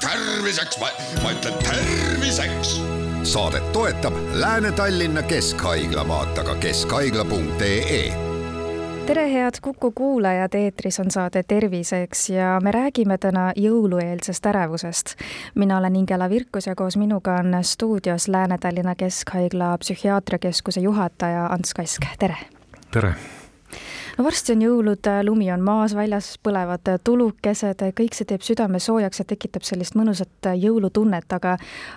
terviseks, ma ütlen terviseks. saadet toetab Lääne-Tallinna Keskhaigla, vaata ka keskhaigla.ee tere, head Kuku kuulajad, eetris on saade Terviseks ja me räägime täna jõulueelsest ärevusest. mina olen Ingela Virkus ja koos minuga on stuudios Lääne-Tallinna Keskhaigla psühhiaatriakeskuse juhataja Ants Kask, tere! tere! No varsti on jõulud, lumi on maas, väljas põlevad tulukesed, kõik see teeb südame soojaks ja tekitab sellist mõnusat jõulutunnet, aga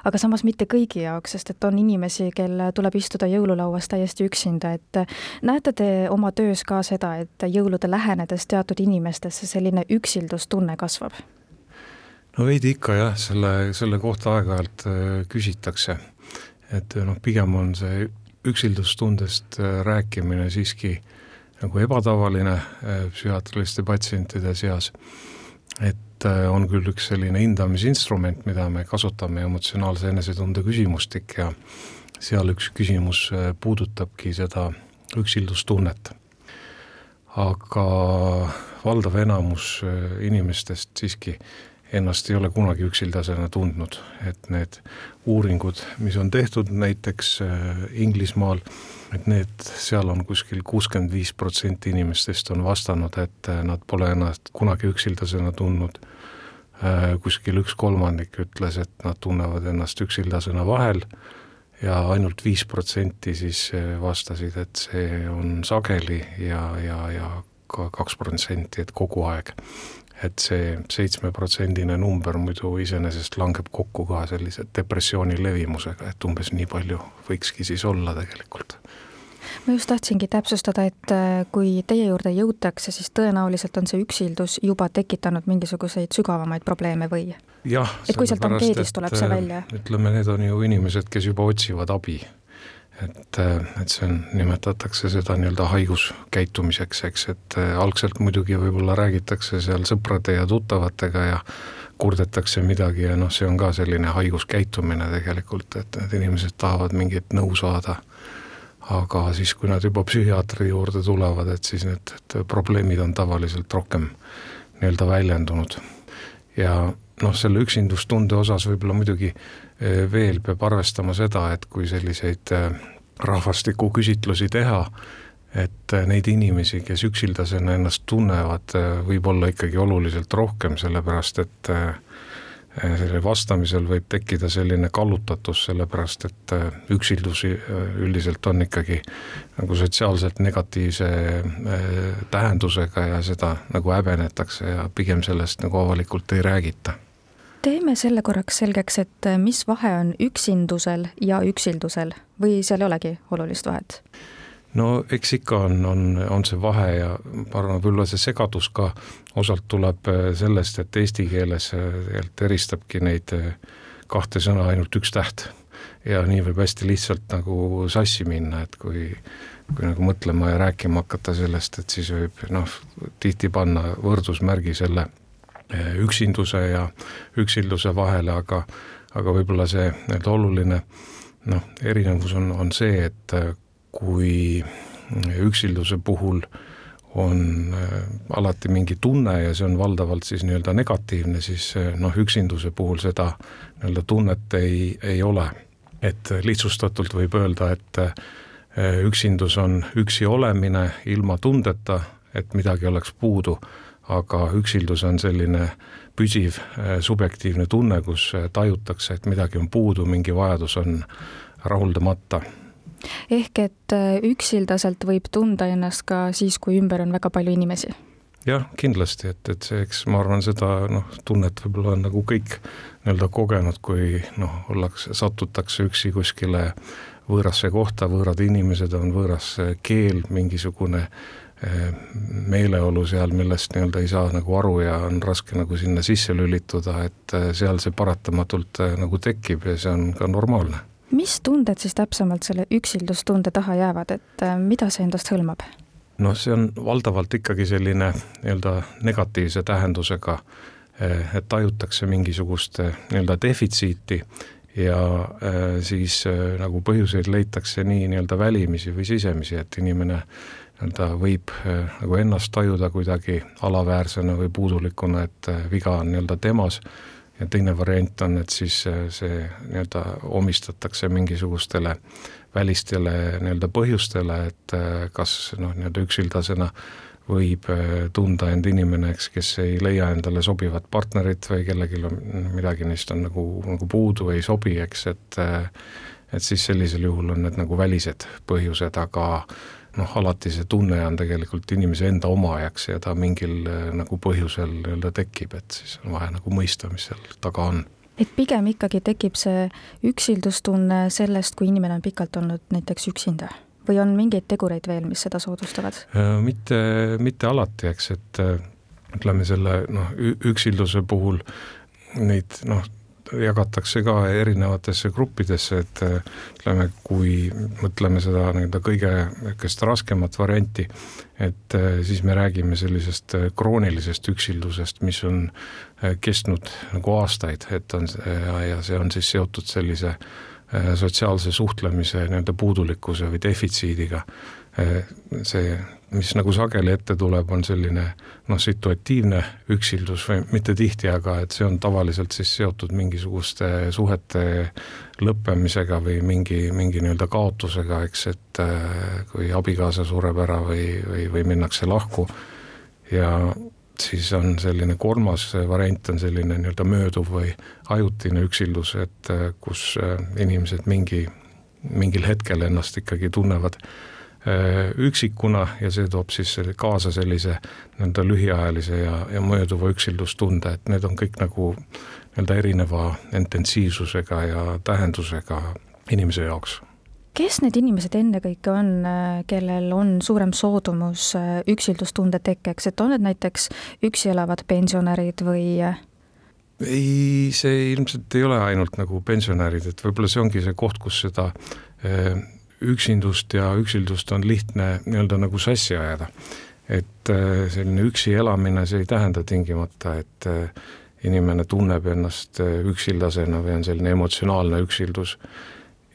aga samas mitte kõigi jaoks, sest et on inimesi, kel tuleb istuda jõululauas täiesti üksinda, et näete te oma töös ka seda, et jõulude lähenedes teatud inimestesse selline üksildustunne kasvab? no veidi ikka jah, selle, selle kohta aeg-ajalt äh, küsitakse, et noh, pigem on see üksildustundest äh, rääkimine siiski äh, nagu ebatavaline äh, psühhiaatriliste patsientide seas. et äh, on küll üks selline hindamisinstrument, mida me kasutame, emotsionaalse enesetunde küsimustik ja seal üks küsimus äh, puudutabki seda üksildustunnet. aga valdav enamus inimestest siiski ennast ei ole kunagi üksildasena tundnud, et need uuringud, mis on tehtud näiteks Inglismaal äh, et need, seal on kuskil kuuskümmend viis protsenti inimestest on vastanud, et äh, nad pole ennast kunagi üksildasena tundnud. Äh, kuskil üks kolmandik ütles, et nad tunnevad ennast üksildasena vahel ja ainult viis protsenti siis vastasid, et see on sageli ja, ja, ja kaks protsenti, et kogu aeg. et see seitsmeprotsendine number muidu iseenesest langeb kokku ka sellise depressiooni levimusega, et umbes nii palju võikski siis olla tegelikult ma just tahtsingi täpsustada, et äh, kui teie juurde jõutakse, siis tõenäoliselt on see üksildus juba tekitanud mingisuguseid sügavamaid probleeme või? et kui sealt ankeedist tuleb see äh, välja? ütleme, need on ju inimesed, kes juba otsivad abi. Et, äh, et see on, nimetatakse seda nii-öelda haiguskäitumiseks, eks, et algselt muidugi võib-olla räägitakse seal sõprade ja tuttavatega ja kurdetakse midagi ja noh, see on ka selline haiguskäitumine tegelikult, et need inimesed tahavad mingit nõu saada aga siis, kui nad juba psühhiaatri juurde tulevad, et siis need et probleemid on tavaliselt rohkem nii-öelda väljendunud. ja noh, selle üksindustunde osas võib-olla muidugi e, veel peab arvestama seda, et kui selliseid e, rahvastikuküsitlusi teha, et e, neid inimesi, kes üksildasena ennast tunnevad, võib olla ikkagi oluliselt rohkem, sellepärast et sellele vastamisel võib tekkida selline kallutatus, sellepärast et üksildusi äh, üldiselt on ikkagi nagu sotsiaalselt negatiivse tähendusega ja seda nagu häbenetakse ja pigem sellest nagu avalikult ei räägita. Teeme selle korraks selgeks, et mis vahe on üksindusel ja üksildusel või seal ei olegi olulist vahet? no eks ikka on, on, on see vahe ja ma arvan, võib-olla see segadus ka osalt tuleb äh, sellest, et eesti keeles äh, tegelikult eristabki neid äh, kahte sõna ainult üks täht. ja nii võib hästi lihtsalt nagu sassi minna, et kui, kui nagu mõtlema ja rääkima hakata sellest, et siis võib noh, tihti panna võrdusmärgi selle üksinduse ja üksilduse vahele, aga aga võib-olla see nii-öelda oluline noh, erinevus on, on see, et kui üksilduse puhul on äh, alati mingi tunne ja see on valdavalt siis nii-öelda negatiivne, siis noh, üksinduse puhul seda nii-öelda tunnet ei, ei ole. et lihtsustatult võib öelda, et üksindus on üksi olemine ilma tundeta, et midagi oleks puudu, aga üksildus on selline püsiv subjektiivne tunne, kus tajutakse, et midagi on puudu, mingi vajadus on rahuldamata ehk et äh, üksildaselt võib tunda ennast ka siis, kui ümber on väga palju inimesi? jah, kindlasti, et, et see, eks ma arvan, seda noh, tunnet võib-olla on nagu kõik nii-öelda kogenud, kui noh, ollakse, satutakse üksi kuskile võõrasse kohta, võõrad inimesed on, võõras keel, mingisugune meeleolu seal, millest nii-öelda ei saa nagu aru ja on raske nagu sinna sisse lülituda, et eh, seal see paratamatult eh, nagu tekib ja see on ka normaalne mis tunded siis täpsemalt selle üksildustunde taha jäävad, et äh, mida see endast hõlmab? noh, see on valdavalt ikkagi selline nii-öelda negatiivse tähendusega, äh, et tajutakse mingisugust äh, nii-öelda defitsiiti ja siis nagu põhjuseid leitakse nii nii-öelda välimisi või sisemisi, et inimene nii-öelda võib nagu ennast tajuda kuidagi alaväärsena või puudulikuna, et viga on nii-öelda temas. Ja teine variant on, et siis see nii-öelda omistatakse mingisugustele välistele nii-öelda põhjustele, et kas noh, nii-öelda üksildasena võib tunda end inimene, eks, kes ei leia endale sobivat partnerit või kellelgi on midagi neist on nagu, nagu puudu, ei sobi, eks, et et siis sellisel juhul on need nagu välised põhjused, aga noh, alati see tunne on tegelikult inimese enda oma, eks, ja ta mingil äh, nagu põhjusel nii-öelda tekib, et siis on vaja nagu mõista, mis seal taga on et pigem ikkagi tekib see üksildustunne sellest, kui inimene on pikalt olnud näiteks üksinda või on mingeid tegureid veel, mis seda soodustavad? Äh, mitte, mitte alati, eks, et äh, ütleme selle noh, üksilduse puhul neid noh, jagatakse ka erinevatesse gruppidesse, et ütleme, kui mõtleme seda nii-öelda kõige niisugust raskemat varianti, et siis me räägime sellisest kroonilisest üksildusest, mis on kestnud nagu aastaid, et on ja, ja see on siis seotud sellise sotsiaalse suhtlemise nii-öelda puudulikkuse või defitsiidiga. see mis nagu sageli ette tuleb, on selline noh, situatiivne üksildus või mitte tihti, aga et see on tavaliselt siis seotud mingisuguste suhete lõppemisega või mingi, mingi nii-öelda kaotusega, eks, et äh, kui abikaasa sureb ära või, või, või minnakse lahku. Ja siis on selline kolmas variant on selline nii-öelda mööduv või ajutine üksildus, et äh, kus äh, inimesed mingi, mingil hetkel ennast ikkagi tunnevad üksikuna ja see toob siis kaasa sellise nii-öelda lühiajalise ja, ja mööduva üksildustunde, et need on kõik nagu nii-öelda erineva intensiivsusega ja tähendusega inimese jaoks kes need inimesed ennekõike on, kellel on suurem soodumus üksildustunde tekkeks, et on need näiteks üksi elavad pensionärid või? ei, see ilmselt ei ole ainult nagu pensionärid, et võib-olla see ongi see koht, kus seda üksindust ja üksildust on lihtne nii-öelda nagu sassi ajada. et äh, selline üksi elamine, see ei tähenda tingimata, et äh, inimene tunneb ennast äh, üksildasena või on selline emotsionaalne üksildus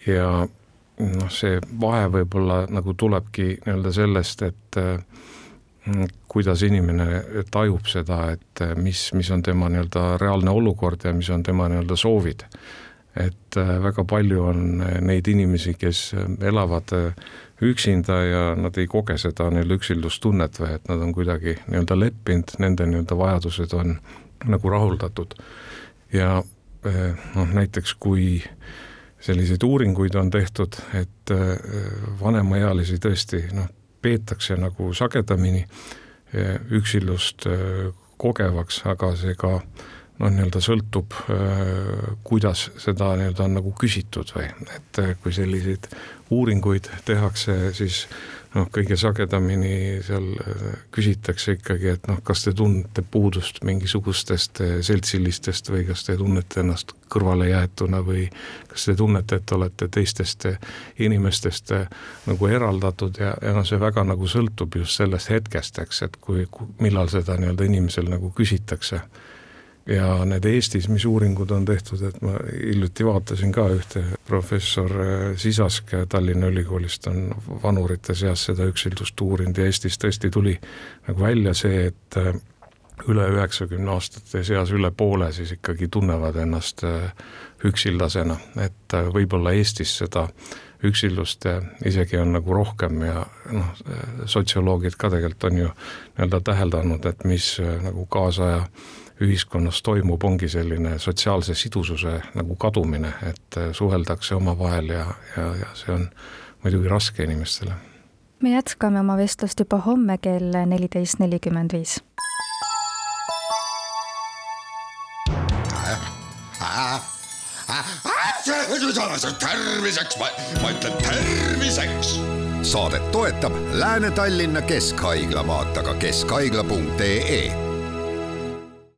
ja noh, see vahe võib-olla nagu tulebki nii-öelda sellest, et kuidas inimene tajub seda, et mis, mis on tema nii-öelda reaalne olukord ja mis on tema nii-öelda soovid et äh, väga palju on äh, neid inimesi, kes äh, elavad üksinda ja nad ei koge seda nii-öelda üksildustunnet või et nad on kuidagi nii-öelda leppinud, nende nii-öelda vajadused on nagu rahuldatud. ja noh, näiteks kui selliseid uuringuid on tehtud, et vanemaealisi tõesti noh, peetakse nagu sagedamini üksildust kogevaks, aga see ka äh, noh, nii-öelda sõltub, äh, kuidas seda nii-öelda on nagu küsitud või et äh, kui selliseid uuringuid tehakse, siis noh, kõige sagedamini seal äh, küsitakse ikkagi, et noh, kas te tunnete puudust mingisugustest seltsilistest või kas te tunnete ennast kõrvalejäetuna või kas te tunnete, et olete teistest inimestest nagu eraldatud ja, ja noh, see väga nagu sõltub just sellest hetkest, eks, et kui, millal seda nii-öelda inimesel nagu küsitakse ja need Eestis, mis uuringud on tehtud, et ma hiljuti vaatasin ka ühte, professor äh, Sisask Tallinna Ülikoolist on vanurite seas seda üksildust uurinud ja Eestis tõesti tuli nagu välja see, et äh, üle üheksakümne aastate seas üle poole siis ikkagi tunnevad ennast äh, üksildasena, et võib-olla Eestis seda üksildust isegi on nagu rohkem ja noh, sotsioloogid ka tegelikult on ju nii-öelda täheldanud, et mis nagu kaasaja ühiskonnas toimub, ongi selline sotsiaalse sidususe nagu kadumine, et äh, suheldakse omavahel ja, ja, ja see on muidugi raske inimestele. me jätkame oma vestlust juba homme kell neliteist nelikümmend viis. terviseks, ma ütlen terviseks. saadet toetab Lääne-Tallinna Keskhaigla, vaata ka keskhaigla.ee